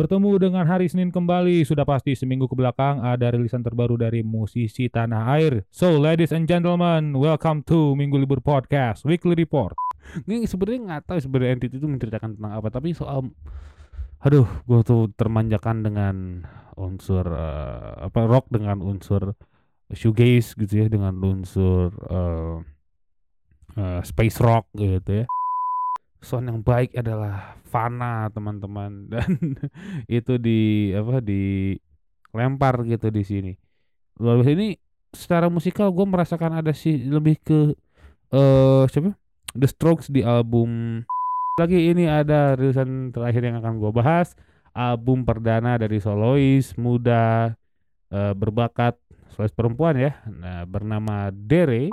Bertemu dengan hari Senin kembali, sudah pasti seminggu ke belakang ada rilisan terbaru dari musisi tanah air. So, ladies and gentlemen, welcome to Minggu Libur Podcast Weekly Report. Ini sebenarnya nggak tahu sebenarnya entity itu menceritakan tentang apa, tapi soal aduh, gue tuh termanjakan dengan unsur uh, apa rock dengan unsur shoegaze gitu ya, dengan unsur uh, uh, space rock gitu ya sound yang baik adalah fana teman-teman. Dan itu di apa di lempar gitu di sini. Luar biasa. Ini secara musikal gue merasakan ada sih lebih ke uh, siapa? The Strokes di album lagi. Ini ada rilisan terakhir yang akan gue bahas. Album perdana dari solois muda uh, berbakat solois perempuan ya. Nah, bernama Dere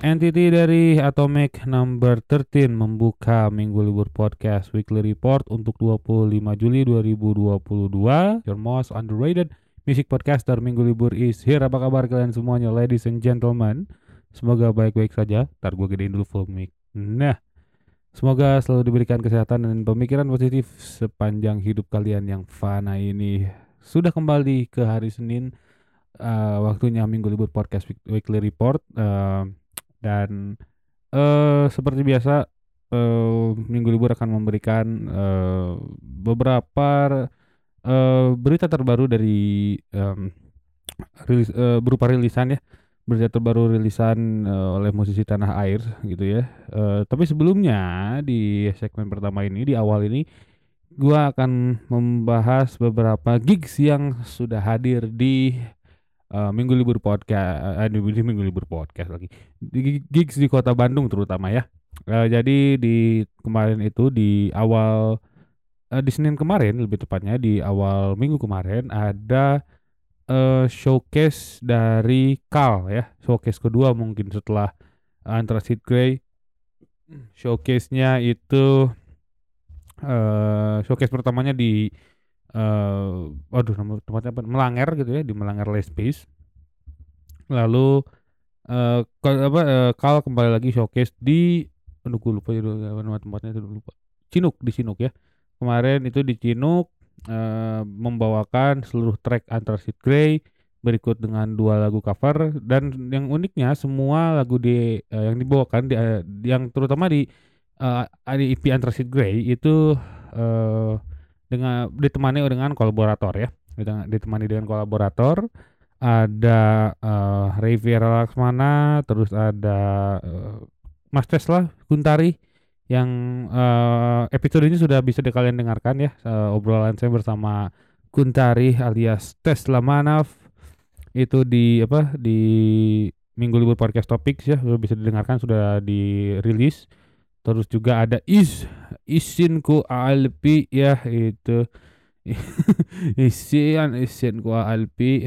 Entity dari Atomic Number 13 membuka Minggu Libur Podcast Weekly Report untuk 25 Juli 2022. Your most underrated music podcaster Minggu Libur is here. Apa kabar kalian semuanya, ladies and gentlemen? Semoga baik-baik saja. Ntar gue gedein dulu full mic. Nah, semoga selalu diberikan kesehatan dan pemikiran positif sepanjang hidup kalian yang fana ini. Sudah kembali ke hari Senin, uh, waktunya Minggu Libur Podcast Weekly Report. Uh, dan uh, seperti biasa uh, minggu libur akan memberikan uh, beberapa uh, berita terbaru dari um, rilis, uh, berupa rilisan ya. Berita terbaru rilisan uh, oleh musisi tanah air gitu ya. Uh, tapi sebelumnya di segmen pertama ini di awal ini gua akan membahas beberapa gigs yang sudah hadir di uh, minggu libur podcast uh, di, minggu libur podcast lagi. Di gigs di kota Bandung terutama ya. Uh, jadi di kemarin itu di awal uh, di Senin kemarin lebih tepatnya di awal minggu kemarin ada uh, showcase dari Kal ya. Showcase kedua mungkin setelah Anthracis Grey. Showcase-nya itu uh, showcase pertamanya di uh, waduh nama tempatnya apa? Melanger gitu ya di Melanger Lake Space. Lalu uh, apa uh, Kal kembali lagi showcase di aduh gue lupa nama tempatnya itu lupa. Cinuk di Cinuk ya. Kemarin itu di Cinuk uh, membawakan seluruh track Anthracis Grey berikut dengan dua lagu cover dan yang uniknya semua lagu di uh, yang dibawakan di, uh, yang terutama di uh, di EP Anthracis Grey itu uh, dengan ditemani dengan kolaborator ya. Ditemani dengan kolaborator. Ada uh, Ray Vera Laksmana terus ada uh, Mas Tesla Guntari yang uh, episode ini sudah bisa di kalian dengarkan ya. Uh, obrolan saya bersama Guntari alias Tesla Manaf. Itu di apa di Minggu Libur Podcast Topics ya. Sudah bisa didengarkan sudah dirilis terus juga ada is isinku alpi ya itu. Isian isinku alpi.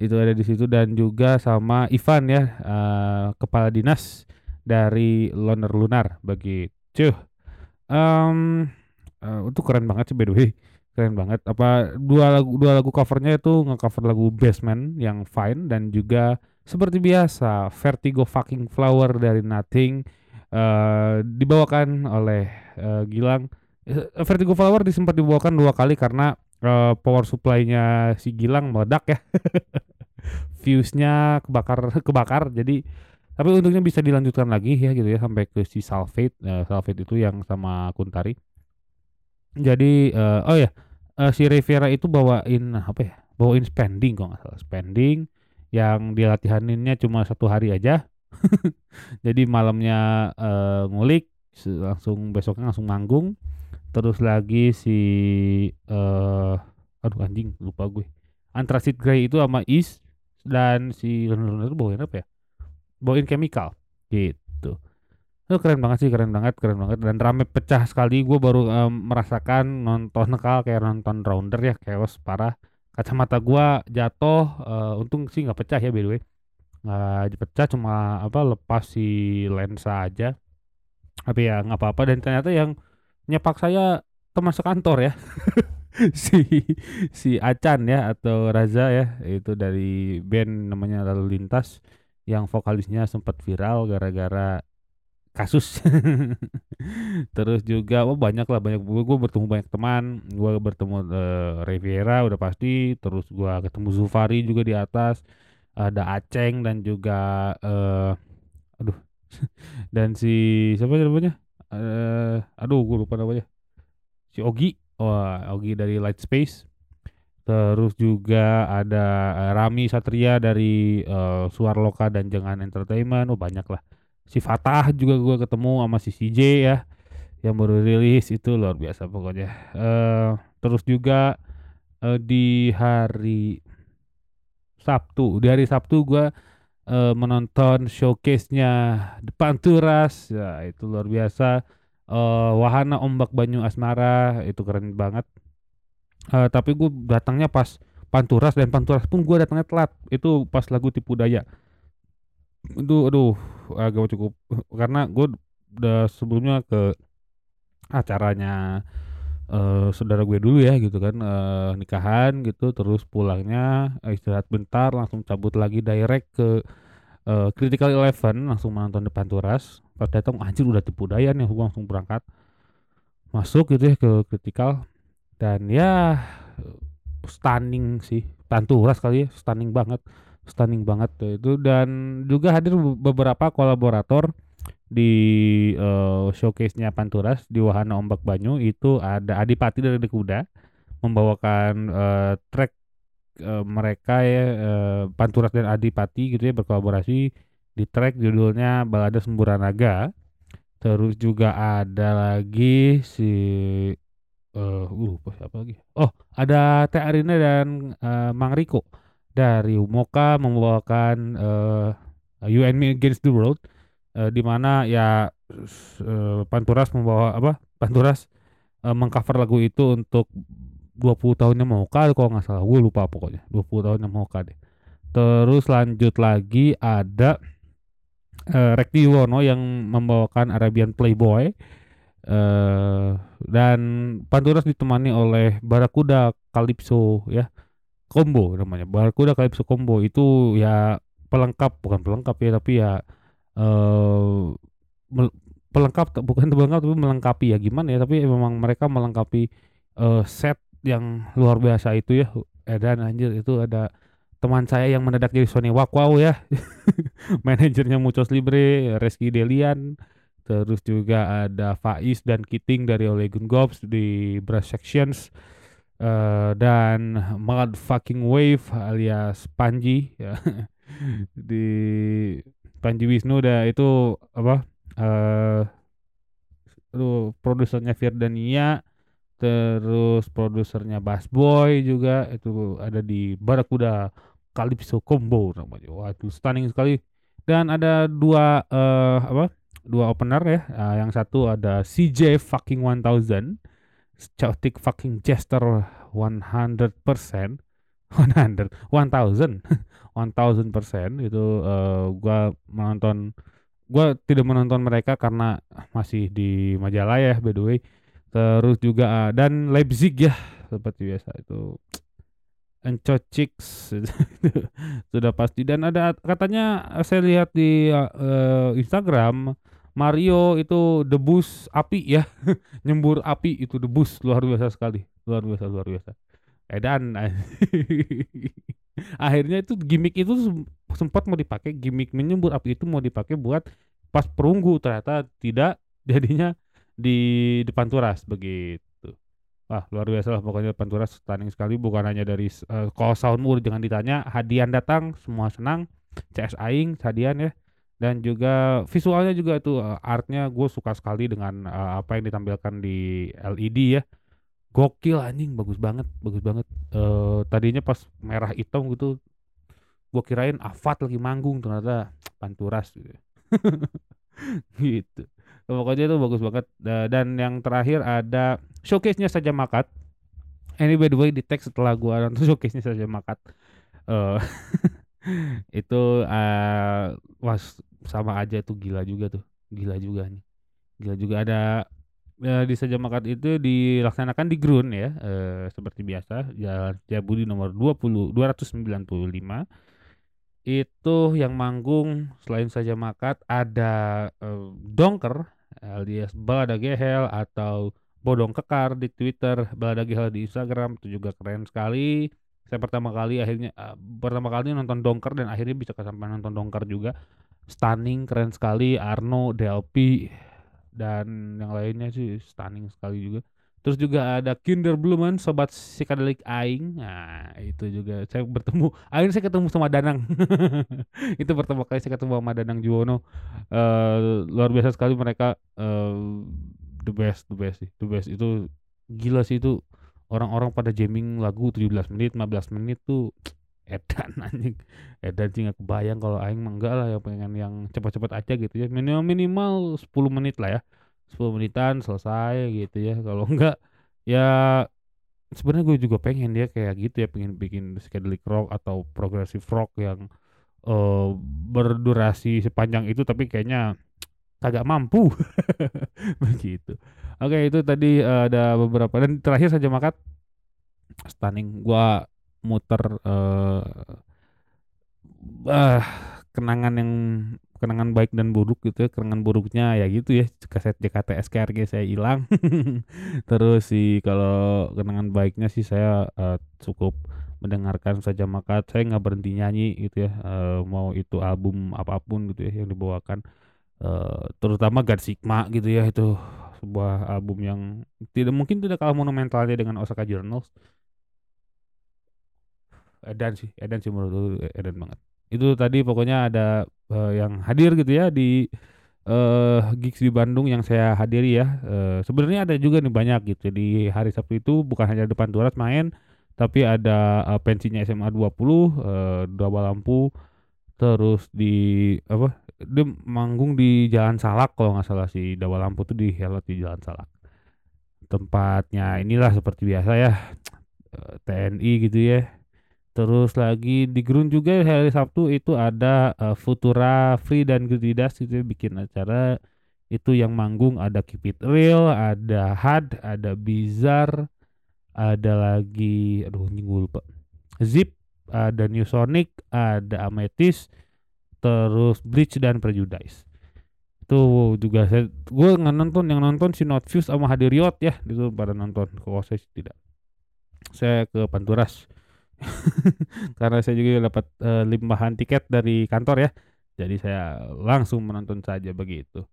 Itu ada di situ. Dan juga sama Ivan ya uh, kepala dinas dari Loner Lunar. Begitu. Um, uh, itu keren banget sih by the way. Keren banget. Apa dua lagu dua lagu covernya itu ngecover lagu Basement yang Fine. Dan juga seperti biasa Vertigo Fucking Flower dari Nothing uh, dibawakan oleh uh, Gilang. Uh, Vertigo Flower disempat dibawakan dua kali karena uh, power supply-nya si Gilang meledak ya. Fuse-nya kebakar kebakar jadi tapi untungnya bisa dilanjutkan lagi ya gitu ya sampai ke si Salvate. Uh, Salvate itu yang sama Kuntari. Jadi uh, oh ya, uh, si Rivera itu bawain apa ya? Bawain spending kok nggak salah, spending yang dilatihaninnya cuma satu hari aja jadi malamnya uh, ngulik langsung besoknya langsung manggung. Terus lagi si uh, aduh anjing lupa gue. Antrasit Grey itu sama Is dan si Leonard itu bawain apa ya? Bawain chemical gitu. Itu keren banget sih keren banget keren banget. Dan rame pecah sekali gue baru um, merasakan nonton nekal kayak nonton rounder ya chaos parah. Kacamata gua jatuh uh, untung sih nggak pecah ya by the way nggak pecah cuma apa lepas si lensa aja. Tapi ya nggak apa-apa dan ternyata yang nyepak saya teman sekantor ya. Si si Acan ya atau Raza ya itu dari band namanya Lalu Lintas yang vokalisnya sempat viral gara-gara kasus. Terus juga oh banyak lah banyak gue, gue bertemu banyak teman. Gue bertemu uh, Riviera udah pasti terus gue ketemu Zufari juga di atas ada Aceng dan juga uh, aduh dan si siapa namanya? Uh, aduh gue lupa namanya. Si Ogi. Wah Ogi dari Light Space terus juga ada Rami Satria dari uh, Suarloka dan Jangan Entertainment. Oh banyak lah. Si Fatah juga gue ketemu sama si CJ ya yang baru rilis. Itu luar biasa pokoknya. Uh, terus juga uh, di hari Sabtu. Di hari Sabtu gue uh, menonton showcase-nya Depan Turas ya itu luar biasa. Uh, Wahana Ombak Banyu Asmara itu keren banget. Uh, tapi gue datangnya pas Panturas dan Panturas pun gue datangnya telat. Itu pas lagu Tipu Daya. Itu aduh agak cukup karena gue udah sebelumnya ke acaranya uh, saudara gue dulu ya gitu kan uh, nikahan gitu. Terus pulangnya istirahat bentar langsung cabut lagi direct ke uh, Critical Eleven langsung menonton depan turas. Pas datang anjir udah tipu daya nih gue langsung berangkat. Masuk gitu ya ke Critical. Dan ya stunning sih. Panturas kali ya stunning banget. Stunning banget itu. Dan juga hadir beberapa kolaborator di uh, showcase-nya Panturas di Wahana Ombak Banyu itu ada Adipati dari Kuda membawakan uh, track uh, mereka ya uh, Panturas dan Adipati gitu ya berkolaborasi di track judulnya Balada Semburanaga. Terus juga ada lagi si uh, lupa siapa lagi. Oh ada Teh Arina dan uh, Mang Riko dari Umoka membawakan uh, You and Me Against the World uh, di mana ya uh, Panturas membawa apa Panturas uh, mengcover lagu itu untuk 20 tahunnya Moka kalau nggak salah. Gue lupa pokoknya 20 tahunnya Moka deh. Terus lanjut lagi ada uh, Rekti Wono yang membawakan Arabian Playboy. Uh, dan Panturas ditemani oleh Barakuda Calypso ya. Combo namanya Barracuda Calypso combo. Itu ya pelengkap bukan pelengkap ya tapi ya uh, pelengkap bukan pelengkap tapi melengkapi ya gimana ya tapi memang mereka melengkapi uh, set yang luar biasa itu ya dan anjir itu ada teman saya yang mendadak jadi Sony. Wakwau ya. Manajernya Mucos Libre Reski Delian terus juga ada Faiz dan Kiting dari Olegun Gobs di Brass Sections uh, dan fucking wave alias Panji ya. Di Panji Wisnu udah itu apa eh uh, produsernya Firdania terus produsernya Bass Boy juga itu ada di Barakuda Calypso Combo namanya. Waduh stunning sekali. Dan ada dua uh, apa dua opener ya. Uh, yang satu ada CJ fucking 1000 Chaotic fucking Jester 100% 100 1000 1000 persen itu uh, gua menonton gua tidak menonton mereka karena masih di majalah ya by the way. Terus juga uh, dan Leipzig ya seperti biasa itu. Chicks sudah pasti. Dan ada katanya saya lihat di uh, Instagram Mario itu debus api ya. Nyembur api itu debus. Luar biasa sekali. Luar biasa luar biasa edan. Akhirnya itu gimmick itu sempat mau dipakai gimmick menyembur api itu mau dipakai buat pas perunggu. Ternyata tidak jadinya di depan turas begitu. Wah luar biasa lah pokoknya depan turas stunning sekali. Bukan hanya dari uh, kalau soundmur jangan ditanya hadian datang semua senang. CS Aing hadian ya. Dan juga visualnya juga itu uh, artnya gue suka sekali dengan uh, apa yang ditampilkan di LED ya gokil anjing bagus banget bagus banget uh, tadinya pas merah hitam gitu Gua kirain Afat lagi manggung ternyata Panturas gitu. gitu. Pokoknya itu bagus banget Da- dan yang terakhir ada showcase-nya saja Makat. Ini by the way di tag setelah gua nonton showcase-nya saja Makat. Eh itu eh was sama aja tuh gila juga tuh. Gila juga nih. Gila juga ada eh, di saja Makat itu dilaksanakan di Grun ya, eh, seperti biasa Jalan Setiabudi nomor 20 295. Itu yang manggung selain saja Makat ada eh, Dongker alias Balada Gehel atau Bodong Kekar di Twitter, Balada Gehel di Instagram itu juga keren sekali. Saya pertama kali akhirnya eh, pertama kali nonton Dongker dan akhirnya bisa kesampaian nonton Dongker juga. Stunning keren sekali Arno, Delpi dan yang lainnya sih stunning sekali juga. Terus juga ada Kinderblumen sobat psychedelic aing. Nah, itu juga saya bertemu akhirnya saya ketemu sama Danang. itu pertama kali saya ketemu sama Danang Juwono. Eh luar biasa sekali mereka eh the best, the best sih. The best itu gila sih itu orang-orang pada jamming lagu 17 menit, 15 menit tuh edan anjing. Edan sih kebayang kalau aing mah enggak lah yang pengen yang cepat-cepat aja gitu ya. Minimal minimal 10 menit lah ya. 10 menitan selesai gitu ya. Kalau enggak ya sebenarnya gue juga pengen dia kayak gitu ya pengen bikin psychedelic rock atau progressive rock yang eh berdurasi sepanjang itu tapi kayaknya kagak mampu begitu oke itu tadi eh, ada beberapa dan terakhir saja makat stunning gua muter eh ah, kenangan yang kenangan baik dan buruk gitu ya kenangan buruknya ya gitu ya kaset JKT SKRG saya hilang. Terus sih kalau kenangan baiknya sih saya eh, cukup mendengarkan saja maka saya nggak berhenti nyanyi gitu ya eh, mau itu album apa pun gitu ya yang dibawakan eh, terutama God Sigma gitu ya itu sebuah album yang tidak mungkin tidak kalah monumentalnya dengan Osaka Journals Edan sih Edan sih menurut gue Edan banget. Itu tadi pokoknya ada eh, yang hadir gitu ya di eh gigs di Bandung yang saya hadiri ya. Eh, sebenarnya ada juga nih banyak gitu. Di hari Sabtu itu bukan hanya depan Turas main tapi ada eh, pensinya SMA 20 eh Dawa Lampu terus di apa dia manggung di Jalan Salak kalau nggak salah si Dawa Lampu tuh di Helot di Jalan Salak. Tempatnya inilah seperti biasa ya TNI gitu ya terus lagi di Grun juga hari Sabtu itu ada eh, Futura Free dan Grididas gitu ya, bikin acara. Itu yang manggung ada Keep It Real ada Had ada Bizarre ada lagi aduh ini gue lupa. Zip ada New Sonic ada Amethyst terus Bleach dan Prejudice. Itu juga saya gue nggak nonton yang nonton si Notfuse sama Hadiriot ya itu pada nonton. Kalau saya tidak. Saya ke Panturas karena saya juga dapat eh, limpahan tiket dari kantor ya. Jadi saya langsung menonton saja begitu.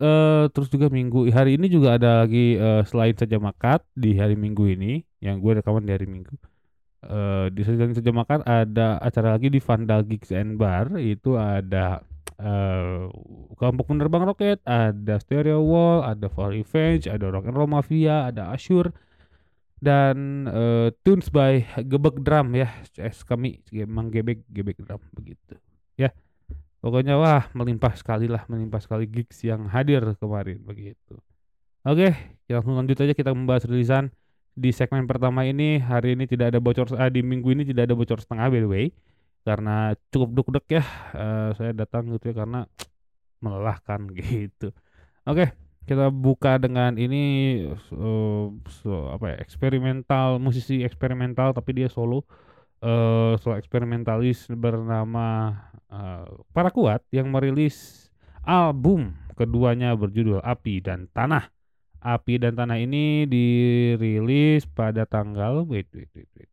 Eh terus juga minggu hari ini juga ada lagi eh, selain saja makat di hari minggu ini yang gue rekaman di hari minggu eh di selain saja makan ada acara lagi di Vandal Gigs and Bar. Itu ada eh kelompok penerbang roket ada Stereo Wall ada For Revenge ada Rock and Roll Mafia ada Ashur dan eh, tunes by Gebek Drum ya CS kami emang gebek gebek drum begitu. Ya pokoknya wah melimpah sekali lah melimpah sekali gigs yang hadir kemarin begitu. Oke kita langsung lanjut aja kita membahas rilisan di segmen pertama ini. Hari ini tidak ada bocor ah, di minggu ini tidak ada bocor setengah by the way. Karena cukup duk-duk ya eh, saya datang gitu ya karena melelahkan gitu. Oke kita buka dengan ini eh, so- apa ya eksperimental musisi eksperimental tapi dia solo. Eh solo eksperimentalis bernama eh, Para Kuat yang merilis album keduanya berjudul Api dan Tanah. Api dan Tanah ini dirilis pada tanggal wait wait wait wait.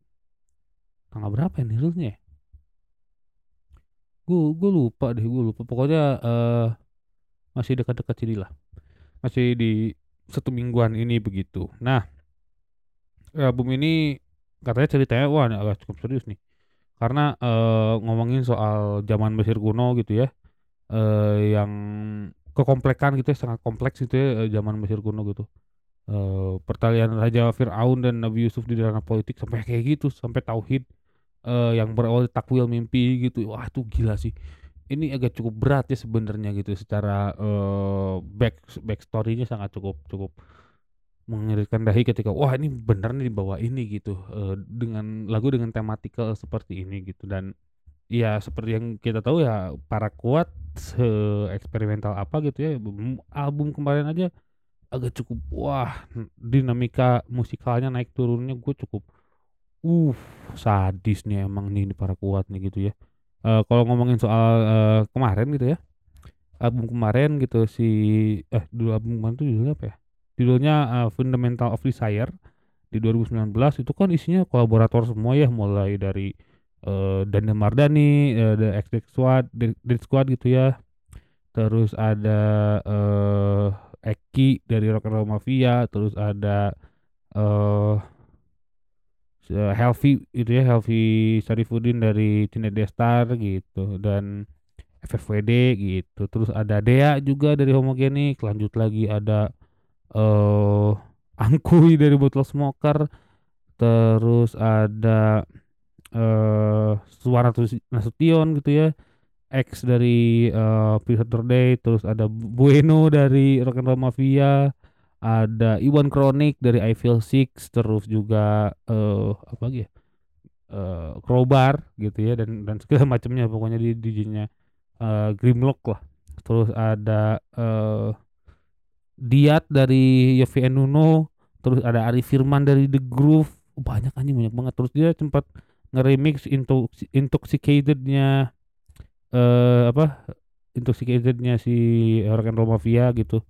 Tanggal berapa ya rilisnya gue gue lupa deh gue lupa. Pokoknya eh masih dekat-dekat sini lah masih di satu mingguan ini begitu. Nah album ini katanya ceritanya wah agak cukup serius nih. Karena eh, ngomongin soal zaman Mesir kuno gitu ya eh yang kekomplekan gitu ya sangat kompleks gitu ya eh, zaman Mesir kuno gitu. Eh pertalian Raja Fir'aun dan Nabi Yusuf di dalam politik sampai kayak gitu sampai tauhid uh, yang berawal takwil mimpi gitu. Wah itu gila sih ini agak cukup berat ya sebenarnya gitu secara uh, back backstorynya sangat cukup cukup mengiritkan dahi ketika wah ini bener nih dibawa ini gitu uh, dengan lagu dengan tematikal seperti ini gitu. Dan ya seperti yang kita tahu ya para kuat se eksperimental apa gitu ya album kemarin aja agak cukup wah dinamika musikalnya naik turunnya gue cukup uh sadis nih emang nih para kuat nih gitu ya uh, kalau ngomongin soal uh, kemarin gitu ya album kemarin gitu si eh dulu album kemarin tuh judulnya apa ya? Judulnya uh, Fundamental of Desire di 2019 itu kan isinya kolaborator semua ya mulai dari uh, Daniel Mardani, uh, The X Squad, Dead Squad gitu ya. Terus ada uh, Eki dari Rock and Roll Mafia, terus ada uh, Healthy itu ya, Healthy Sarifuddin dari Cine Destar gitu dan FFWD gitu. Terus ada Dea juga dari Homogenik, lanjut lagi ada uh, Angkui dari Bottle Smoker, terus ada uh, Suara Nasution gitu ya X dari uh, Day. Terus ada Bueno dari Rock and Roll Mafia ada Iwan Kronik dari I Feel Six terus juga uh, apa lagi ya? Uh, Crowbar gitu ya dan dan segala macamnya. Pokoknya di DJ-nya uh, Grimlock lah. Terus ada uh, Diat dari Yofi Nuno. Terus ada Ari Firman dari The Groove. Banyak anjing banyak banget. Terus dia sempat nge-remix intoxicatednya uh, apa? Intoxicatednya si Rock and Roll Mafia gitu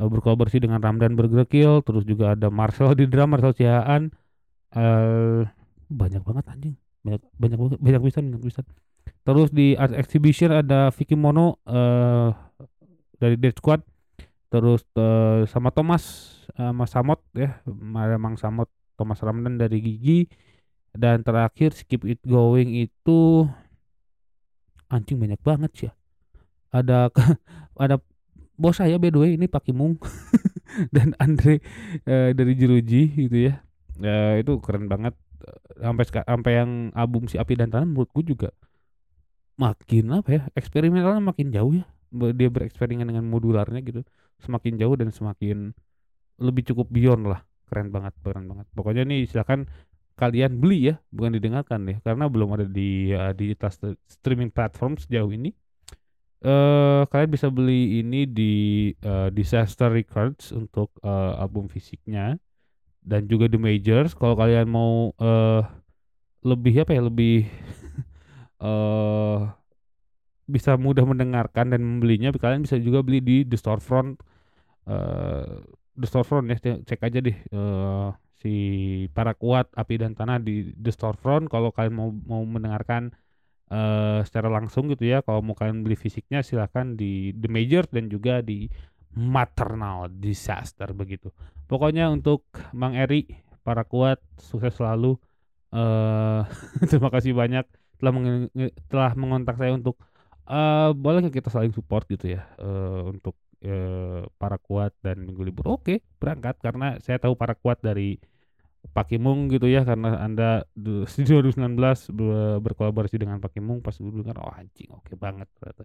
uh, berkolaborasi dengan Ramdan Bergrekil terus juga ada Marcel di drum Marcel Cihaan. Uh, banyak banget anjing. Banyak banyak banyak bisa banyak bisa terus di art exhibition ada Vicky Mono uh, dari Dead Squad. Terus uh, sama Thomas uh, Mas Samot ya Mang Samot Thomas Ramdan dari Gigi. Dan terakhir skip it going itu anjing banyak banget sih ya. Ada ada bos saya by the way ini Pak Kimung dan Andre uh, dari Jeruji gitu ya. Uh, itu keren banget. Sampai sampai yang album si Api dan Tanah menurutku juga makin apa ya eksperimentalnya makin jauh ya. Dia bereksperimen dengan modularnya gitu semakin jauh dan semakin lebih cukup beyond lah. Keren banget keren banget. Pokoknya nih silakan kalian beli ya, bukan didengarkan ya, karena belum ada di uh, digital streaming platform sejauh ini. Uh, kalian bisa beli ini di uh, Disaster Records untuk uh, album fisiknya dan juga di Majors. Kalau kalian mau uh, lebih apa ya, lebih uh, bisa mudah mendengarkan dan membelinya, kalian bisa juga beli di The Storefront. Uh, The Storefront ya, cek aja deh. Uh, si para kuat api dan tanah di The Storefront kalau kalian mau mau mendengarkan uh, secara langsung gitu ya. Kalau mau kalian beli fisiknya silahkan di The Major dan juga di Maternal Disaster begitu. Pokoknya untuk Bang Eri para kuat sukses selalu. Uh, terima kasih banyak telah meng telah mengontak saya untuk uh, boleh kita saling support gitu ya uh, untuk eh, para kuat dan minggu libur? Oke berangkat karena saya tahu para kuat dari Pak Kimung gitu ya karena anda di 2019 berkolaborasi dengan Pak Kimung pas dulu kan oh anjing oke banget ternyata.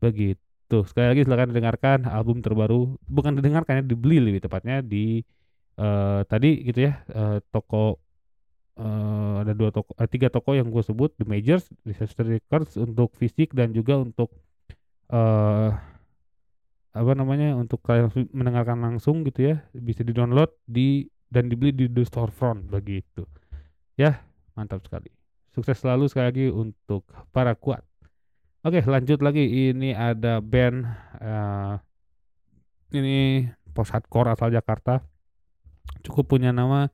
Begitu. Sekali lagi silahkan dengarkan album terbaru bukan didengarkan ya dibeli lebih tepatnya di uh, tadi gitu ya uh, toko uh, ada dua toko uh, tiga toko yang gue sebut The Majors Disaster Records untuk fisik dan juga untuk uh, apa namanya untuk kalian mendengarkan langsung gitu ya bisa di download di dan dibeli di the storefront begitu. Ya mantap sekali. Sukses selalu sekali lagi untuk para kuat. Oke lanjut lagi. Ini ada band uh, ini post hardcore asal Jakarta. Cukup punya nama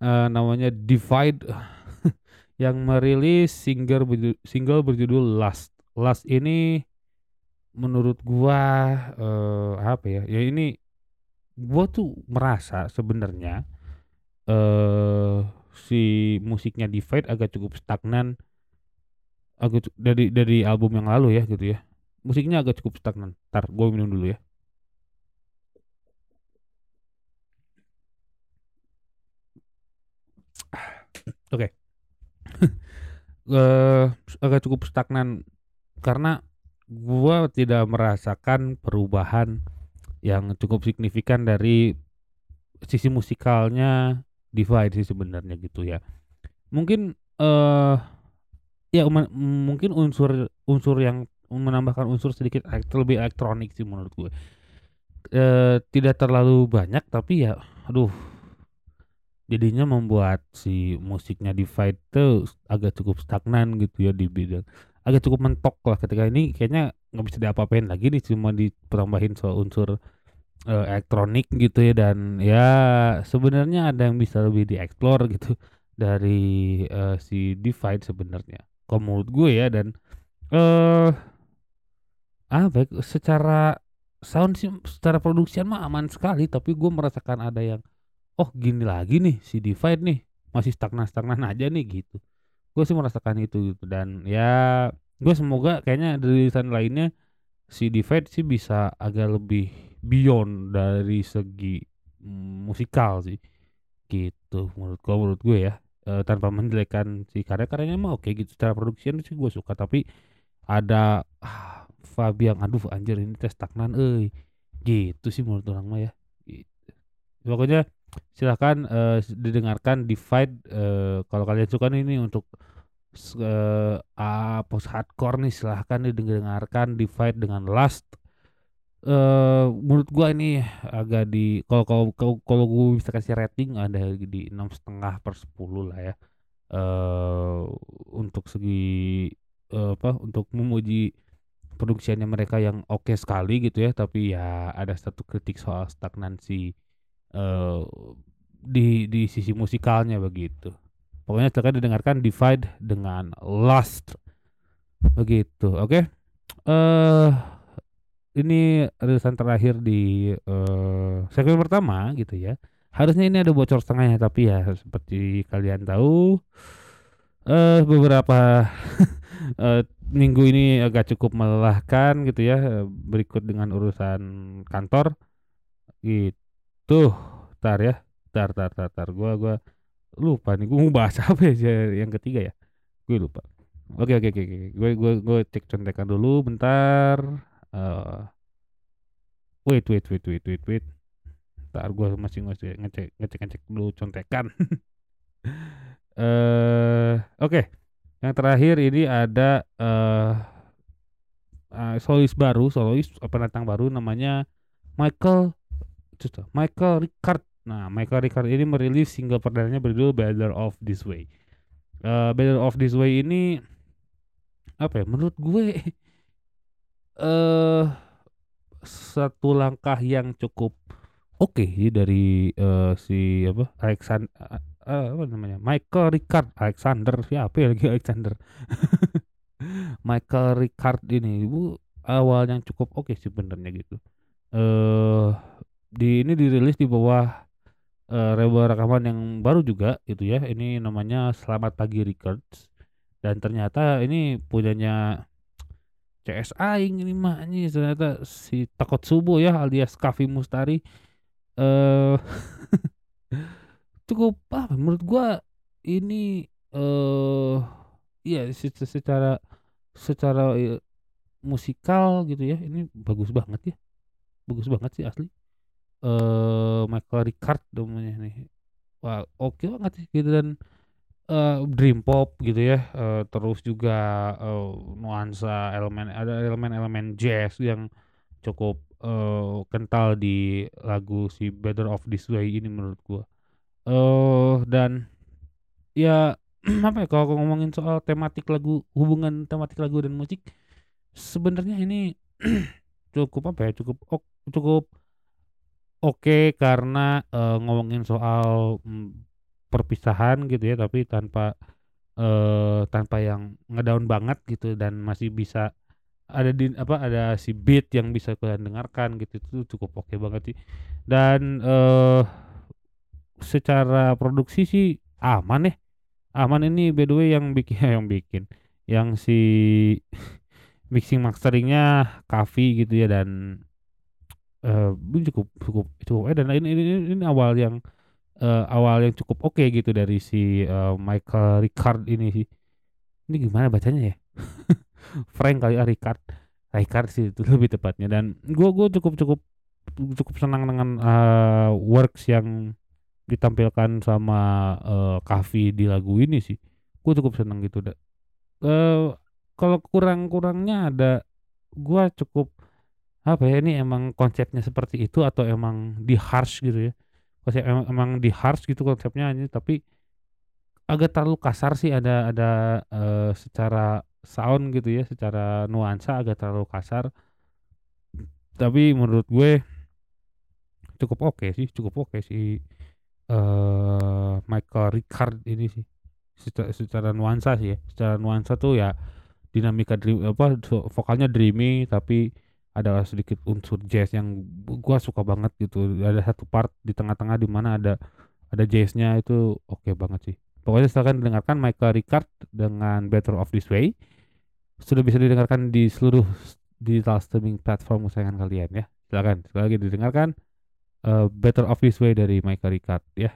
uh, namanya Divide yang merilis single single berjudul Last. Last ini menurut gua uh, apa ya? Ya ini gua tuh merasa sebenarnya uh, si musiknya Divide agak cukup stagnan. Agak dari dari album yang lalu ya gitu ya. Musiknya agak cukup stagnan. Ntar gue minum dulu ya. Oke. Okay. uh, agak cukup stagnan karena gua tidak merasakan perubahan yang cukup signifikan dari sisi musikalnya Divide sih sebenarnya gitu ya. Mungkin uh, ya mungkin unsur unsur yang menambahkan unsur sedikit lebih elektronik sih menurut gue. Uh, tidak terlalu banyak tapi ya aduh jadinya membuat si musiknya Divide tuh agak cukup stagnan gitu ya di bidang agak cukup mentok lah ketika ini kayaknya nggak bisa diapa-apain lagi nih cuma ditambahin soal unsur uh, elektronik gitu ya dan ya sebenarnya ada yang bisa lebih dieksplor gitu dari uh, si Divide sebenarnya. Kalau menurut gue ya dan eh uh, ah baik secara sound sih secara produksian mah aman sekali tapi gue merasakan ada yang oh gini lagi nih si Divide nih masih stagnan-stagnan aja nih gitu. Gue sih merasakan itu gitu dan ya gue semoga kayaknya dari rilisan lainnya si Divide sih bisa agak lebih beyond dari segi mm, musikal sih. Gitu menurut gue menurut gue ya. E, tanpa menjelekkan si karya-karyanya mah oke gitu. Secara produksian sih gue suka tapi ada ah, Fabian aduh anjir ini tes stagnan eh gitu sih menurut orang mah ya. Gitu. pokoknya silahkan uh, didengarkan Divide uh, kalau kalian suka nih ini untuk uh, uh, post hardcore nih silahkan didengarkan Divide dengan Last uh, menurut gua ini agak di kalau kalau kalau gue bisa kasih rating ada di enam setengah per sepuluh lah ya uh, untuk segi uh, apa untuk memuji produksinya mereka yang oke okay sekali gitu ya tapi ya ada satu kritik soal stagnansi uh, di di sisi musikalnya begitu. Pokoknya silakan didengarkan Divide dengan Lust. Begitu. Oke. Okay? Eh uh, ini rilisan terakhir di uh, segmen pertama gitu ya. Harusnya ini ada bocor setengahnya tapi ya seperti kalian tahu uh, beberapa uh, minggu ini agak cukup melelahkan gitu ya berikut dengan urusan kantor. Gitu tar ya tar tar tar tar. Gua gua lupa nih gua mau bahas apa ya yang ketiga ya? Gue lupa. Oke oke oke oke gue gue gue cek contekan dulu bentar uh, wait wait wait wait wait wait ntar gue masih ngecek ngecek ngecek ngecek dulu contekan eh uh, oke okay. yang terakhir ini ada uh, uh, solois baru solois pendatang baru namanya Michael Michael Ricard Nah, Michael Ricard ini merilis single perdananya berjudul Better of This Way. Uh, Better of This Way ini apa ya? Menurut gue eh satu langkah yang cukup oke okay dari uh, si apa Alexander uh, uh, apa namanya Michael Ricard. Alexander siapa ya lagi Alexander? Michael Ricard ini bu awal yang cukup oke okay sih benernya gitu. Eh uh, di ini dirilis di bawah uh, rekaman yang baru juga gitu ya. Ini namanya Selamat Pagi Records dan ternyata ini punyanya CS Aing ini mah ini ternyata si Takot Subuh ya alias Kavi Mustari. Eh uh, cukup apa? Menurut gua ini eh iya secara secara uh, musikal gitu ya ini bagus banget ya. Bagus banget sih asli. Uh, Michael Ricard namanya nih. Wah, oke okay banget sih gitu. Dan uh, dream pop gitu ya. Uh, terus juga uh, nuansa elemen ada elemen-elemen jazz yang cukup uh, kental di lagu si Better of This Way ini menurut gua. Uh, dan ya apa ya kalau ngomongin soal tematik lagu hubungan tematik lagu dan musik sebenarnya ini cukup apa ya cukup oh, cukup Oke, karena, uh, ngomongin soal, mmm, perpisahan gitu ya, tapi tanpa, uh, tanpa yang ngedown banget gitu dan masih bisa ada di apa, ada si beat yang bisa kalian dengarkan gitu, itu cukup oke banget sih. Dan, uh, secara produksi sih aman ya, aman ini by the way yang bikin yang bikin, yang si mixing masteringnya Kavi gitu ya dan uh, cukup cukup cukup eh dan ini ini ini awal yang, uh, awal yang cukup oke gitu dari si, uh, Michael Ricard ini sih. ini gimana bacanya ya? Frank kali ah Ricard. Ricard sih itu lebih tepatnya. Dan gue gue cukup cukup cukup senang dengan uh, works yang ditampilkan sama uh, Kavi di lagu ini sih. Gue cukup senang gitu dah uh, kalau kurang-kurangnya ada gue cukup apa ya ini emang konsepnya seperti itu atau emang di harsh gitu ya konsep emang, emang di harsh gitu konsepnya ini tapi agak terlalu kasar sih ada ada uh, secara sound gitu ya secara nuansa agak terlalu kasar. Tapi menurut gue cukup oke okay sih cukup oke okay sih uh, Michael Ricard ini sih. Secara, secara nuansa sih ya secara nuansa tuh ya dinamika dream apa vokalnya dreamy tapi ada sedikit unsur jazz yang gua suka banget gitu. Ada satu part di tengah-tengah di mana ada ada jazznya itu oke okay banget sih. Pokoknya silahkan dengarkan Michael Ricard dengan Better of This Way sudah bisa didengarkan di seluruh digital streaming platform kesayangan kalian ya. Silakan sekali lagi didengarkan uh, Better of This Way dari Michael Ricard ya.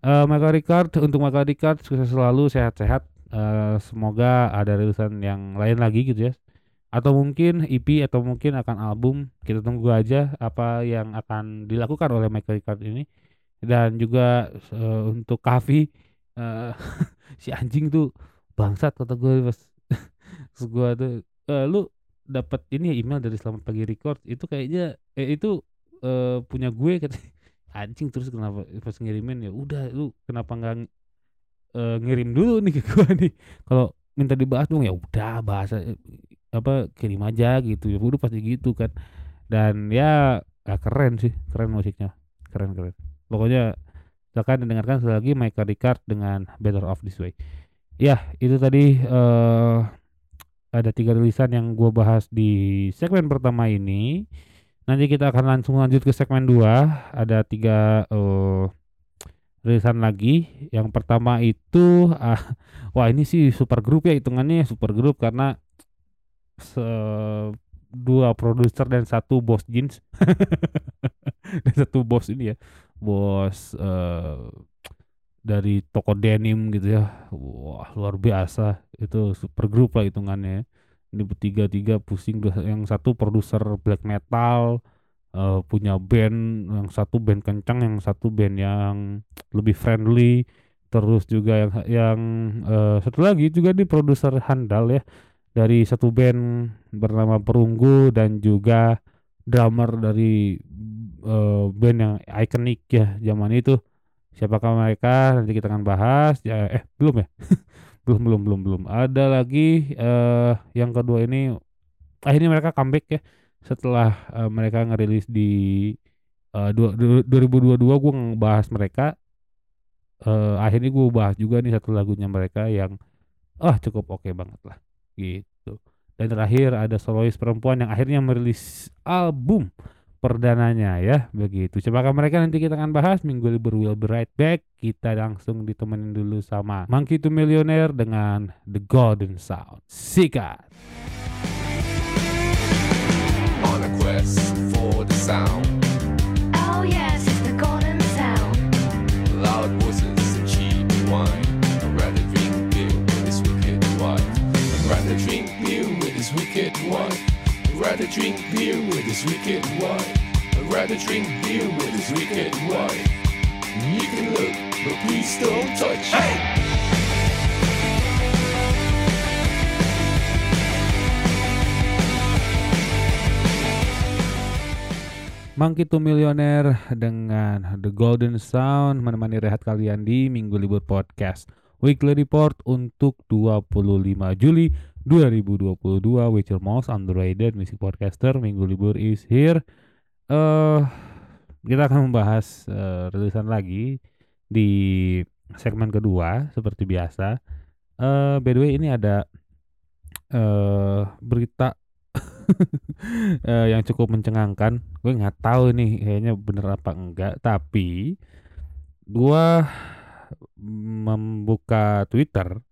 Uh, Michael Ricard untuk Michael Ricard sukses selalu sehat-sehat. Uh, semoga ada rilisan yang lain lagi gitu ya atau mungkin EP atau mungkin akan album kita tunggu aja apa yang akan dilakukan oleh Michael Ricard ini. Dan juga uh, untuk Kavi uh, si anjing tuh bangsat kata gue pas gue tuh uh, lu dapat ini ya email dari Selamat Pagi Record itu kayaknya eh, itu uh, punya gue kata anjing terus kenapa pas ngirimin ya udah lu kenapa nggak uh, ngirim dulu nih ke gue nih? Kalau minta dibahas dong ya udah bahasa apa kirim aja gitu. Ya udah pasti gitu kan. Dan ya, ya keren sih keren musiknya. Keren keren. Pokoknya silakan dengarkan sekali lagi Michael Ricard dengan Better Off This Way. Ya itu tadi uh, ada tiga rilisan yang gue bahas di segmen pertama ini. Nanti kita akan langsung lanjut ke segmen dua. Ada tiga uh, rilisan lagi. Yang pertama itu uh, wah ini sih super grup ya hitungannya super grup karena dua produser dan satu bos jeans. Dan satu bos ini ya bos uh, dari toko denim gitu ya. Wah luar biasa. Itu super grup lah hitungannya. Ini bertiga tiga pusing. Yang satu produser black metal uh, punya band yang satu band kencang yang satu band yang lebih friendly. Terus juga yang yang uh, satu lagi juga di produser handal ya dari satu band bernama Perunggu dan juga drummer dari uh, band yang ikonik ya zaman itu. Siapakah mereka? Nanti kita akan bahas. Ya, eh belum ya? belum belum belum belum. Ada lagi uh, yang kedua ini akhirnya mereka comeback ya setelah uh, mereka ngerilis di uh, 2022 gue ngebahas mereka uh, akhirnya gue bahas juga nih satu lagunya mereka yang ah oh, cukup oke okay banget lah gitu. Dan terakhir ada solois perempuan yang akhirnya merilis album perdananya ya begitu. Coba mereka nanti kita akan bahas minggu libur will be right back. Kita langsung ditemenin dulu sama Monkey to Millionaire dengan The Golden Sound. Sikat. On a quest for the sound. Rather drink beer with his wicked wife. I'd rather drink beer with his wicked wife. You can look, but please don't touch. Hey! Monkey to Millionaire dengan The Golden Sound menemani rehat kalian di Minggu Libur Podcast. Weekly Report untuk 25 Juli 2022 With your most underrated music podcaster Minggu libur is here. Uh, Kita akan membahas uh, rilisan lagi Di segmen kedua Seperti biasa. Uh, By the way ini ada uh, Berita uh, Yang cukup mencengangkan. Gue nggak tahu nih Kayaknya bener apa enggak Tapi Gue membuka Twitter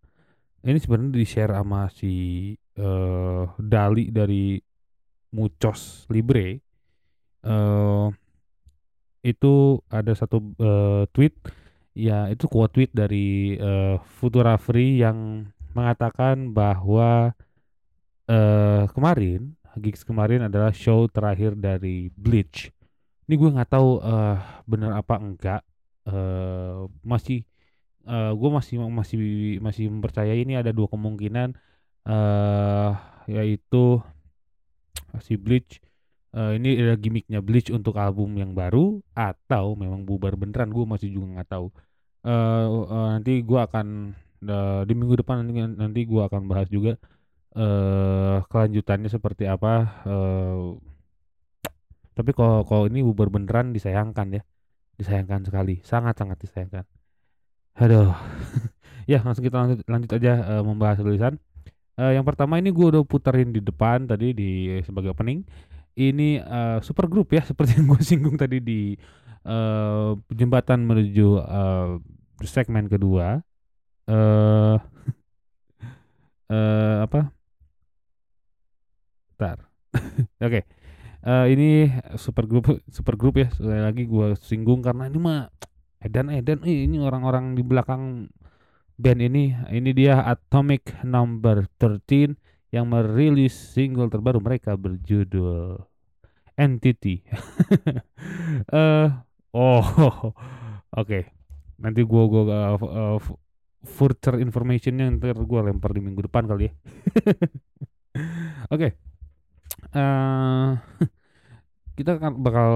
ini sebenarnya di share sama si uh, Dali dari Mucos Libre uh, itu ada satu uh, tweet ya itu quote tweet dari uh, Futura Free yang mengatakan bahwa eh kemarin gigs kemarin adalah show terakhir dari Bleach. Ini gue nggak tahu eh bener apa enggak. eh masih eh gue masih masih masih mempercayai ini ada dua kemungkinan eh yaitu si Bleach eh ini ada gimmicknya Bleach untuk album yang baru atau memang bubar beneran gue masih juga nggak tahu. eh eh, nanti gue akan eh, di minggu depan nanti nanti gue akan bahas juga eh kelanjutannya seperti apa. eh tapi kalau kalau ini bubar beneran disayangkan ya, disayangkan sekali, sangat sangat disayangkan. Aduh, ya langsung kita lanjut lanjut aja eh, membahas tulisan. Eh, yang pertama ini gue udah puterin di depan tadi di sebagai opening. Ini eh, super grup ya seperti yang gue singgung tadi di eh jembatan menuju eh, segmen kedua. eh eh apa? Bentar. Oke. Eh, ini super grup super grup ya sekali lagi gue singgung karena ini mah edan edan eh, ini orang-orang di belakang band ini ini dia Atomic Number 13 yang merilis single terbaru mereka berjudul Entity. eh oh oke nanti gua gua uh, uh, further informationnya ntar gua lempar di minggu depan kali ya. oke eh kita kan bakal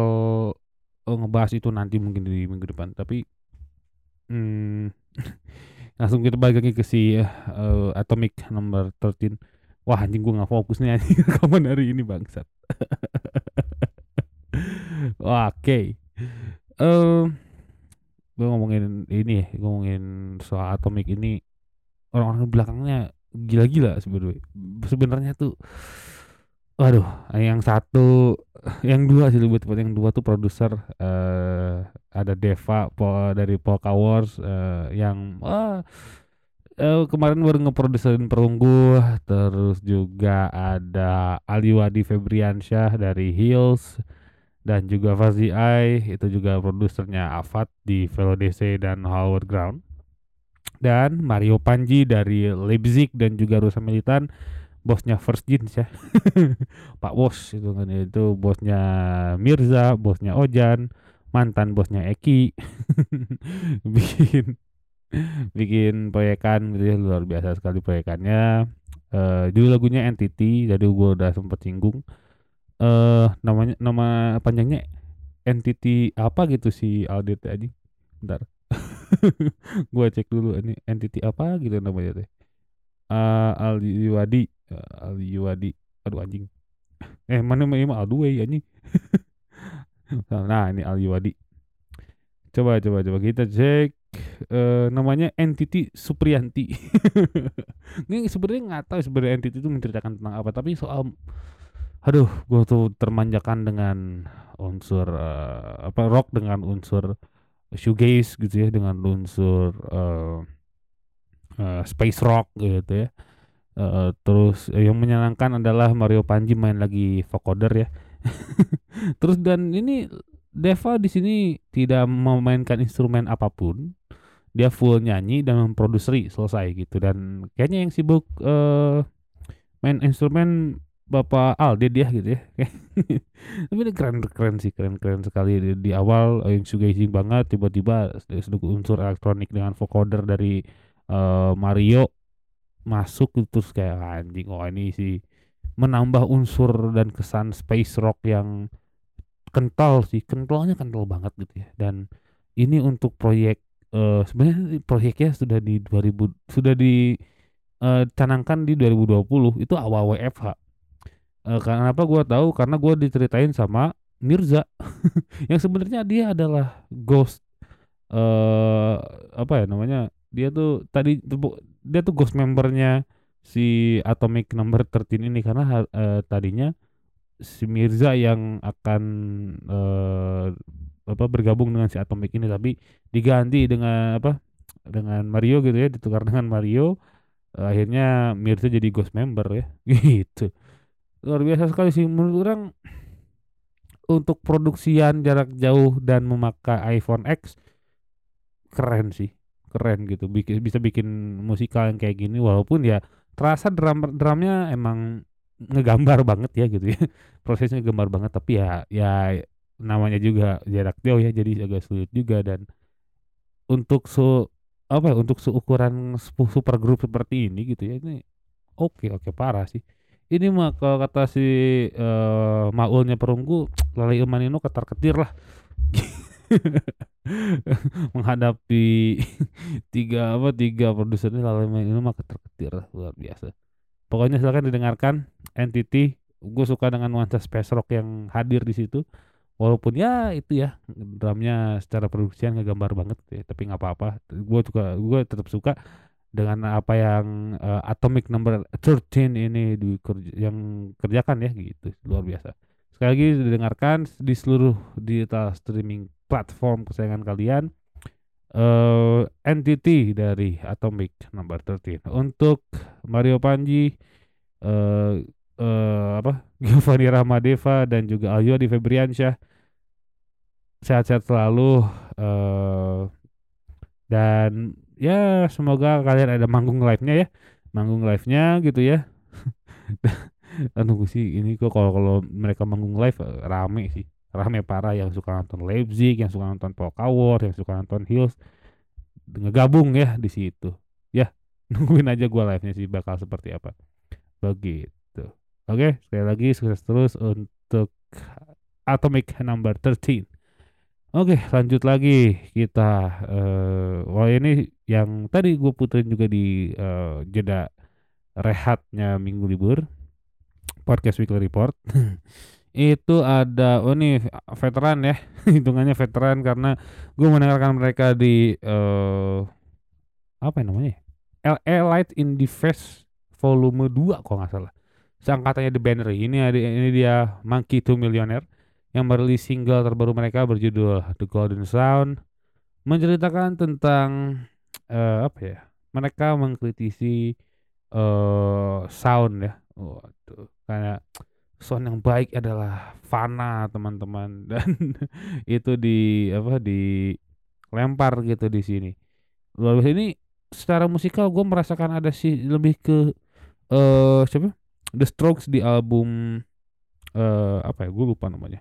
eh, ngebahas itu nanti mungkin di minggu depan tapi hmm, langsung kita balik lagi ke si eh, Atomic Number 13 wah anjing gua nggak fokus nih anjing rekaman hari ini bangsat. Oke. Eh gue ngomongin ini ya ngomongin soal Atomic ini orang-orang belakangnya gila-gila sebenarnya tuh Waduh, yang satu, yang dua sih lebih tepat yang dua tuh produser eh ada Deva po, dari Polka Wars eh, yang wah eh, kemarin baru ngeproduserin Perunggu, terus juga ada Aliwadi Febriansyah dari Hills dan juga Fazi Ai. Itu juga produsernya Avat di VLDC dan Howard Ground. Dan Mario Panji dari Leipzig dan juga Rusa Militan bosnya First Jeans ya. Pak Bos itu kan itu bosnya Mirza bosnya Ojan mantan bosnya Eki. Bikin bikin proyekan gitu ya luar biasa sekali proyekannya. Eh judul lagunya Entity jadi gua udah sempet singgung. Eh namanya nama panjangnya Entity apa gitu si Aldit aja bentar. Gua cek dulu ini Entity apa gitu namanya teh uh, Aliwadi uh, Aliwadi aduh anjing. Eh mana mah emang Alduwe anjing. Nah ini Aliwadi coba coba coba. Kita cek eh namanya Entity Supriyanti. Ini sebenarnya nggak tahu sebenarnya Entity itu menceritakan tentang apa tapi soal aduh gue tuh termanjakan dengan unsur eh, apa rock dengan unsur shoegaze gitu ya dengan unsur eh, eh, space rock gitu ya. Eh, terus yang menyenangkan adalah Mario Panji main lagi vocoder ya. Terus dan ini Deva di sini tidak memainkan instrumen apa pun. Dia full nyanyi dan memproduseri selesai gitu. Dan kayaknya yang sibuk eh main instrumen Bapak Alde dia gitu ya. Tapi ini keren keren sih keren keren sekali. Di, di awal yang shoegazing banget tiba-tiba unsur elektronik dengan vocoder dari eh, Mario masuk gitu, terus kayak anjing oh ini sih menambah unsur dan kesan space rock yang kental sih. Kentalnya kental banget gitu ya. Dan ini untuk proyek eh sebenarnya proyeknya sudah di 2000 sudah di eh, canangkan di 2020 itu awal WFH Eh, kenapa gua tahu? Karena gua diceritain sama Mirza. Yang sebenarnya dia adalah ghost eh apa ya namanya dia tuh tadi dia tuh ghost membernya si Atomic Number 13 ini karena eh, tadinya si Mirza yang akan eh, apa bergabung dengan si Atomic ini tapi diganti dengan apa dengan Mario gitu ya ditukar dengan Mario Eh, akhirnya Mirza jadi ghost member ya gitu. Luar biasa sekali sih menurut orang untuk produksian jarak jauh dan memakai iPhone X keren sih keren gitu. Bikin bisa bikin musikal yang kayak gini walaupun ya terasa drum drumnya emang ngegambar banget ya gitu ya. Prosesnya ngegambar banget tapi ya ya namanya juga jarak jauh ya jadi agak sulit juga. Dan untuk su apa ya untuk seukuran super grup seperti ini gitu ya ini oke oke parah sih. Ini mah kalau kata si uh, maulnya perunggu lalai Ilmanino ketar ketir lah menghadapi tiga apa tiga produser ini lalu ini mah ketir luar biasa. Pokoknya silakan didengarkan entity gue suka dengan nuansa space rock yang hadir di situ. Walaupun ya itu ya drumnya secara produksian ngegambar banget ya, tapi nggak apa-apa. Gue juga gue tetap suka dengan apa yang uh, Atomic Number 13 ini di, yang kerjakan ya gitu. Luar biasa. Sekali lagi didengarkan di seluruh digital streaming platform kesayangan kalian uh, entity dari Atomic Number 13 untuk Mario Panji uh, uh, apa Giovanni Ramadeva dan juga Ayu di Febriansyah sehat-sehat selalu uh, dan ya semoga kalian ada manggung live-nya ya manggung live-nya gitu ya. Nunggu sih ini kok kalau kalau mereka manggung live rame sih rame parah yang suka nonton Leipzig yang suka nonton Pokawar yang suka nonton Hills ngegabung ya di situ ya nungguin aja gua live-nya sih bakal seperti apa begitu Oke, sekali lagi sukses terus untuk Atomic Number 13. Oke, lanjut lagi kita. Uh, wah ini yang tadi gue puterin juga di uh, jeda rehatnya minggu libur podcast weekly report. itu ada oh ini veteran ya hitungannya veteran karena gue mendengarkan mereka di uh, apa yang namanya LA Light in the Face volume 2 kok nggak salah. Seangkatannya The Banner. Ini ada ini dia Monkey Two Millionaire yang merilis single terbaru mereka berjudul The Golden Sound. Menceritakan tentang uh, apa ya mereka mengkritisi uh, sound ya. Waduh karena sound yang baik adalah fana teman-teman. Dan itu di apa di lempar gitu di sini. Lalu ini secara musikal gue merasakan ada sih lebih ke uh, siapa? The Strokes di album uh, apa ya? Gue lupa namanya.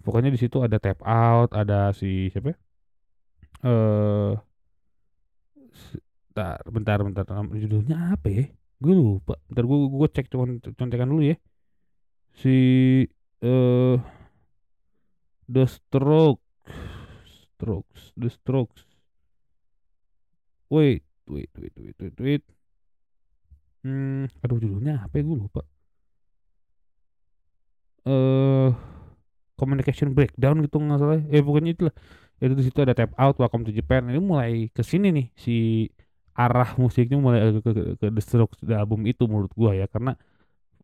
Pokoknya di situ ada tap out ada si siapa ya? eh uh, bentar bentar bentar. Judulnya apa ya? Gue lupa. Bentar gue gue cek contekan dulu ya si uh, The Strokes Strokes The Strokes wait wait wait wait wait wait Hmm, aduh judulnya apa ya gue lupa. Eh uh, communication breakdown gitu nggak salah. Eh pokoknya itulah. Itu di situ ada tap out Welcome to Japan. Ini mulai ke sini nih si arah musiknya mulai ke, ke, ke, ke The Strokes album itu menurut gua ya karena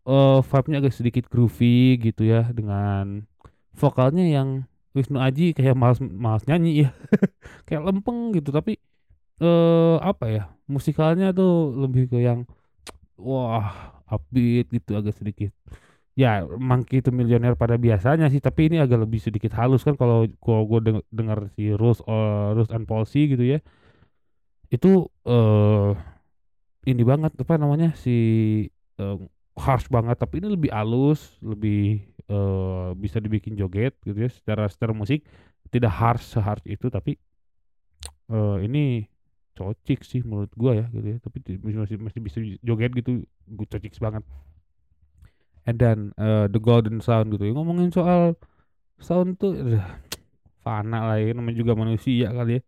uh, vibe-nya agak sedikit groovy gitu ya dengan vokalnya yang Wisnu Aji kayak malas malas nyanyi ya. kayak lempeng gitu tapi eh apa ya? Musikalnya tuh lebih ke yang wah upbeat gitu agak sedikit ya Monkey itu milioner pada biasanya sih tapi ini agak lebih sedikit halus kan kalau gua gua deng dengar si Rose uh, Rose and Policy gitu ya itu uh, ini banget apa namanya si uh, harsh banget tapi ini lebih halus lebih uh, bisa dibikin joget gitu ya secara secara musik. Tidak harsh seharsh itu tapi uh, ini cocik sih menurut gua ya gitu ya. Tapi masih masih bisa joget gitu gue cocik banget. And then uh, the golden sound gitu ya. Ngomongin soal sound tuh uh, fana lah ya namanya juga manusia kali ya.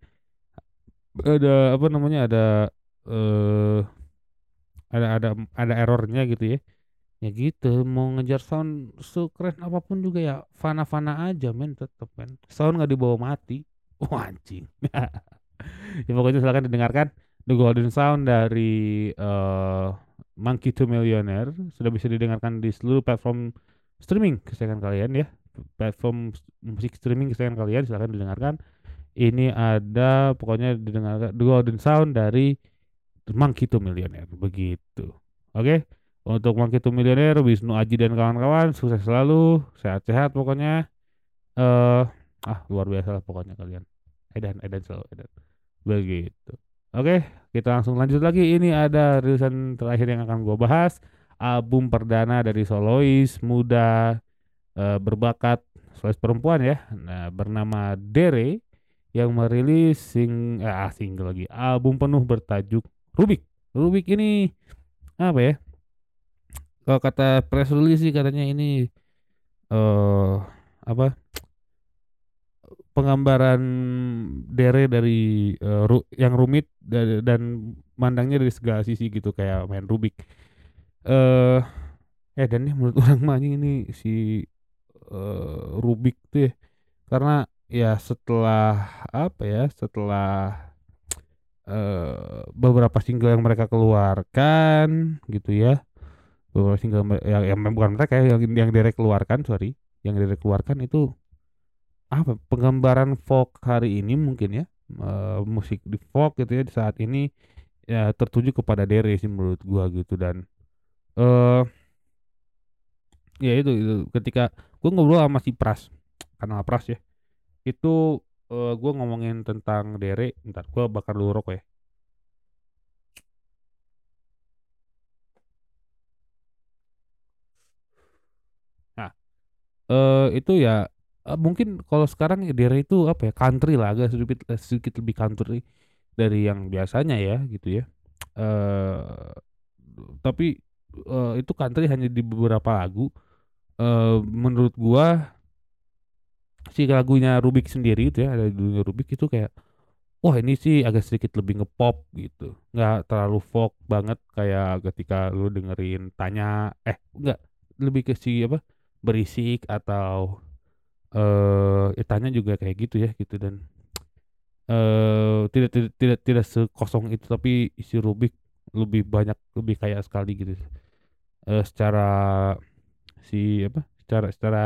Ada apa namanya ada uh, ada ada ada errornya gitu ya ya gitu mau ngejar sound sekeren apa pun juga ya fana-fana aja men tetep men. Sound nggak dibawa mati. Oh anjing. Ya pokoknya silakan didengarkan The Golden Sound dari uh, Monkey to Millionaire. Sudah bisa didengarkan di seluruh platform streaming kesayangan kalian ya. Platform musik streaming kesayangan kalian silahkan didengarkan. Ini ada pokoknya didengarkan The Golden Sound dari Monkey to Millionaire. Begitu. Oke? okay? Untuk to Millionaire Wisnu Aji dan kawan-kawan sukses selalu sehat-sehat pokoknya eh uh, ah luar biasa lah pokoknya kalian edan edan selalu edan begitu Oke, kita langsung lanjut lagi. Ini ada rilisan terakhir yang akan gue bahas. Album perdana dari solois muda uh, berbakat solois perempuan ya. Nah, bernama Dere yang merilis sing eh, single lagi album penuh bertajuk Rubik. Rubik ini apa ya? Kalau kata press release sih katanya ini uh, apa? penggambaran dere dari uh, ru yang rumit dan, dan mandangnya dari segala sisi gitu kayak main Rubik. Eh uh, eh dan nih menurut orang mah ini si uh, Rubik tuh ya karena ya setelah apa ya setelah uh, beberapa single yang mereka keluarkan gitu ya beberapa single yang, yang bukan mereka ya, yang yang direk keluarkan sorry. Yang direk keluarkan itu apa? Penggambaran folk hari ini mungkin ya uh, musik di folk gitu ya di saat ini ya tertuju kepada Dere sih menurut gua gitu. Dan eh ya itu, itu ketika gua ngobrol sama si Pras kanal Pras ya itu uh, gua ngomongin tentang Dere ntar gua bakar dulu rokok ya uh, itu ya uh, mungkin kalau sekarang daerah itu apa ya country lah agak sedikit sedikit lebih country dari yang biasanya ya gitu ya. Uh, tapi uh, itu country hanya di beberapa lagu. Uh, menurut gua si lagunya Rubik sendiri itu ya ada dunia Rubik itu kayak wah ini sih agak sedikit lebih ngepop gitu. Nggak terlalu folk banget kayak ketika lu dengerin tanya eh enggak lebih ke si apa berisik atau eh uh, tanya juga kayak gitu ya gitu. Dan uh, tidak tidak tidak tidak sekosong itu tapi isi Rubik lebih banyak lebih kayak sekali gitu. Uh, secara si apa secara secara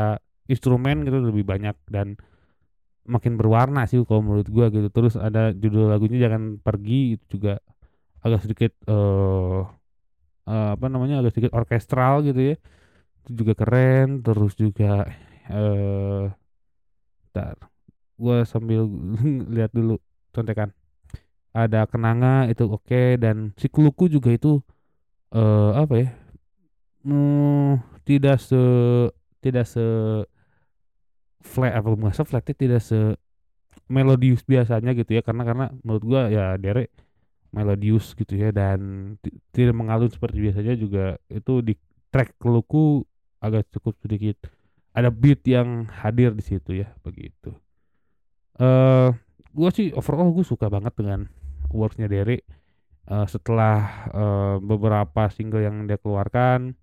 instrumen gitu lebih banyak dan makin berwarna sih kalau menurut gua gitu. Terus ada judul lagunya jangan pergi itu juga agak sedikit uh, uh, apa namanya agak sedikit orkestral gitu ya itu juga keren terus juga eh uh, gue sambil lihat dulu contekan. Ada kenanga itu oke okay, dan si kluku juga itu uh, apa ya hmm, tidak se tidak se flat apa bukan se flat tidak se melodius biasanya gitu ya karena karena menurut gua ya derek melodius gitu ya dan tidak mengalun seperti biasanya juga itu di track keluku agak cukup sedikit. Ada beat yang hadir di situ ya begitu. Eh uh, gue sih overall gue suka banget dengan worksnya Derek. Uh, setelah uh, beberapa single yang dia keluarkan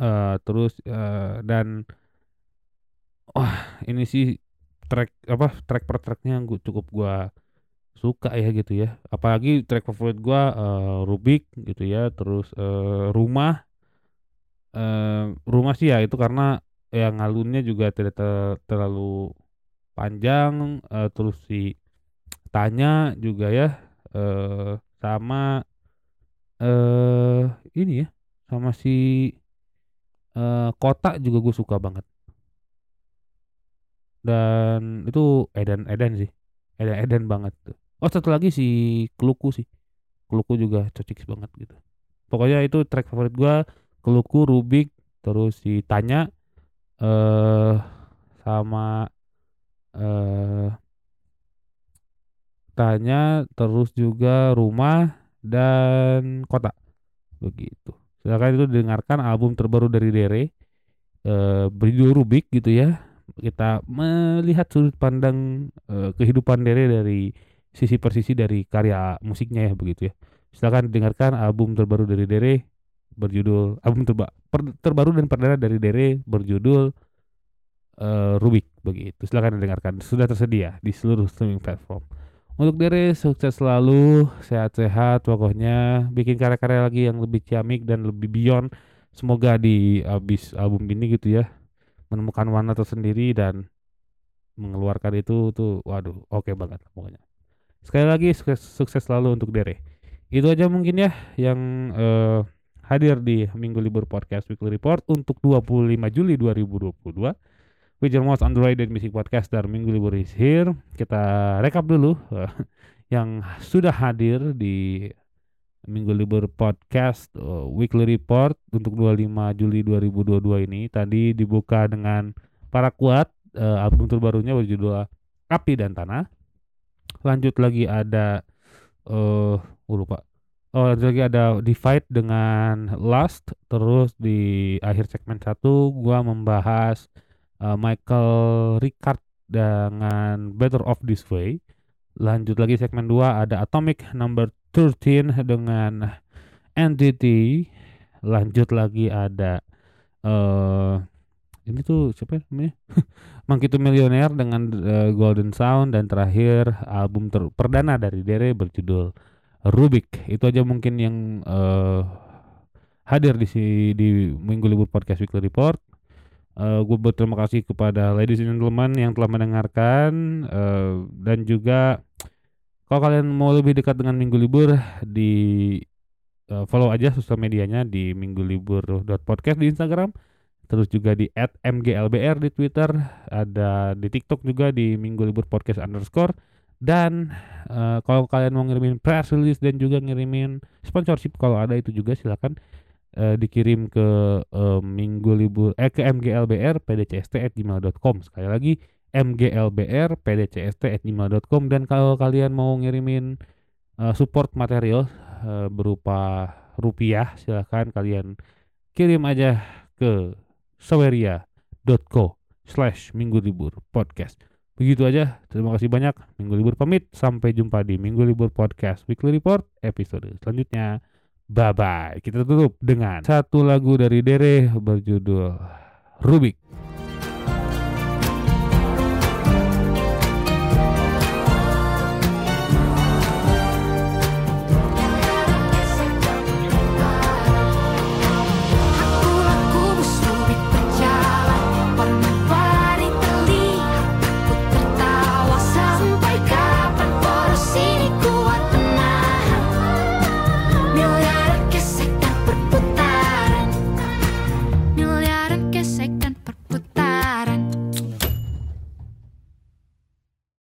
uh, terus uh, dan wah ini sih track apa track per tracknya gue cukup gue suka ya gitu ya. Apalagi track favorit gue uh, Rubik gitu ya. Terus uh, rumah uh, rumah sih ya itu karena yang alunnya juga tidak ter terlalu panjang uh, terus si tanya juga ya uh, sama uh, ini ya sama si uh, kota juga gue suka banget. Dan itu edan edan sih edan edan banget tuh. Oh satu lagi si keluku sih keluku juga cocok banget gitu. Pokoknya itu track favorit gue keluku rubik terus si tanya eh sama eh tanya terus juga rumah dan kota. Begitu. Silakan itu dengarkan album terbaru dari Dere eh berjudul Rubik gitu ya. Kita melihat sudut pandang eh, kehidupan Dere dari sisi persisi dari karya musiknya ya begitu ya. Silakan dengarkan album terbaru dari Dere berjudul album terba per, terbaru dan perdana dari Dere berjudul uh, Rubik begitu. Silahkan dengarkan. Sudah tersedia di seluruh streaming platform. Untuk Dere sukses selalu, sehat-sehat pokoknya, bikin karya-karya lagi yang lebih ciamik dan lebih beyond. Semoga di abis album ini gitu ya menemukan warna tersendiri dan mengeluarkan itu tuh waduh oke okay banget pokoknya. Sekali lagi sukses, sukses selalu untuk Dere. Itu aja mungkin ya yang uh, hadir di Minggu Libur Podcast Weekly Report untuk 25 Juli 2022. With your most underrated music podcast dari Minggu Libur is here. Kita rekap dulu yang sudah hadir di Minggu Libur Podcast uh, Weekly Report untuk 25 Juli 2022 ini. Tadi dibuka dengan para kuat uh, album terbarunya berjudul Api dan Tanah. Lanjut lagi ada eh uh, lupa. Oh, lagi ada Divide dengan Last. Terus di akhir segmen satu gua membahas uh, Michael Ricard dengan Better Off This Way. Lanjut lagi segmen 2 ada Atomic Number 13 dengan Entity. Lanjut lagi ada uh, ini tuh siapa ya namanya? To Millionaire dengan uh, Golden Sound dan terakhir album ter perdana dari Dere berjudul Rubik. Itu aja mungkin yang uh, hadir di di Minggu Libur Podcast Weekly Report. Uh, gue berterima kasih kepada ladies and gentlemen yang telah mendengarkan uh, dan juga kalau kalian mau lebih dekat dengan Minggu Libur di uh, follow aja sosial medianya di Minggu Libur podcast di Instagram terus juga di @mglbr di Twitter ada di TikTok juga di Minggu Libur Podcast underscore dan uh, kalau kalian mau ngirimin press release dan juga ngirimin sponsorship kalau ada itu juga silakan uh, dikirim ke uh, minggu libur eh ke mglbr pdcst@gmail.com sekali lagi mglbr pdcst@gmail.com dan kalau kalian mau ngirimin uh, support material uh, berupa rupiah silakan kalian kirim aja ke saweria.co slash minggu libur podcast Begitu aja, terima kasih banyak. Minggu libur pamit, sampai jumpa di Minggu libur podcast Weekly Report episode selanjutnya. Bye bye. Kita tutup dengan satu lagu dari Dere berjudul Rubik.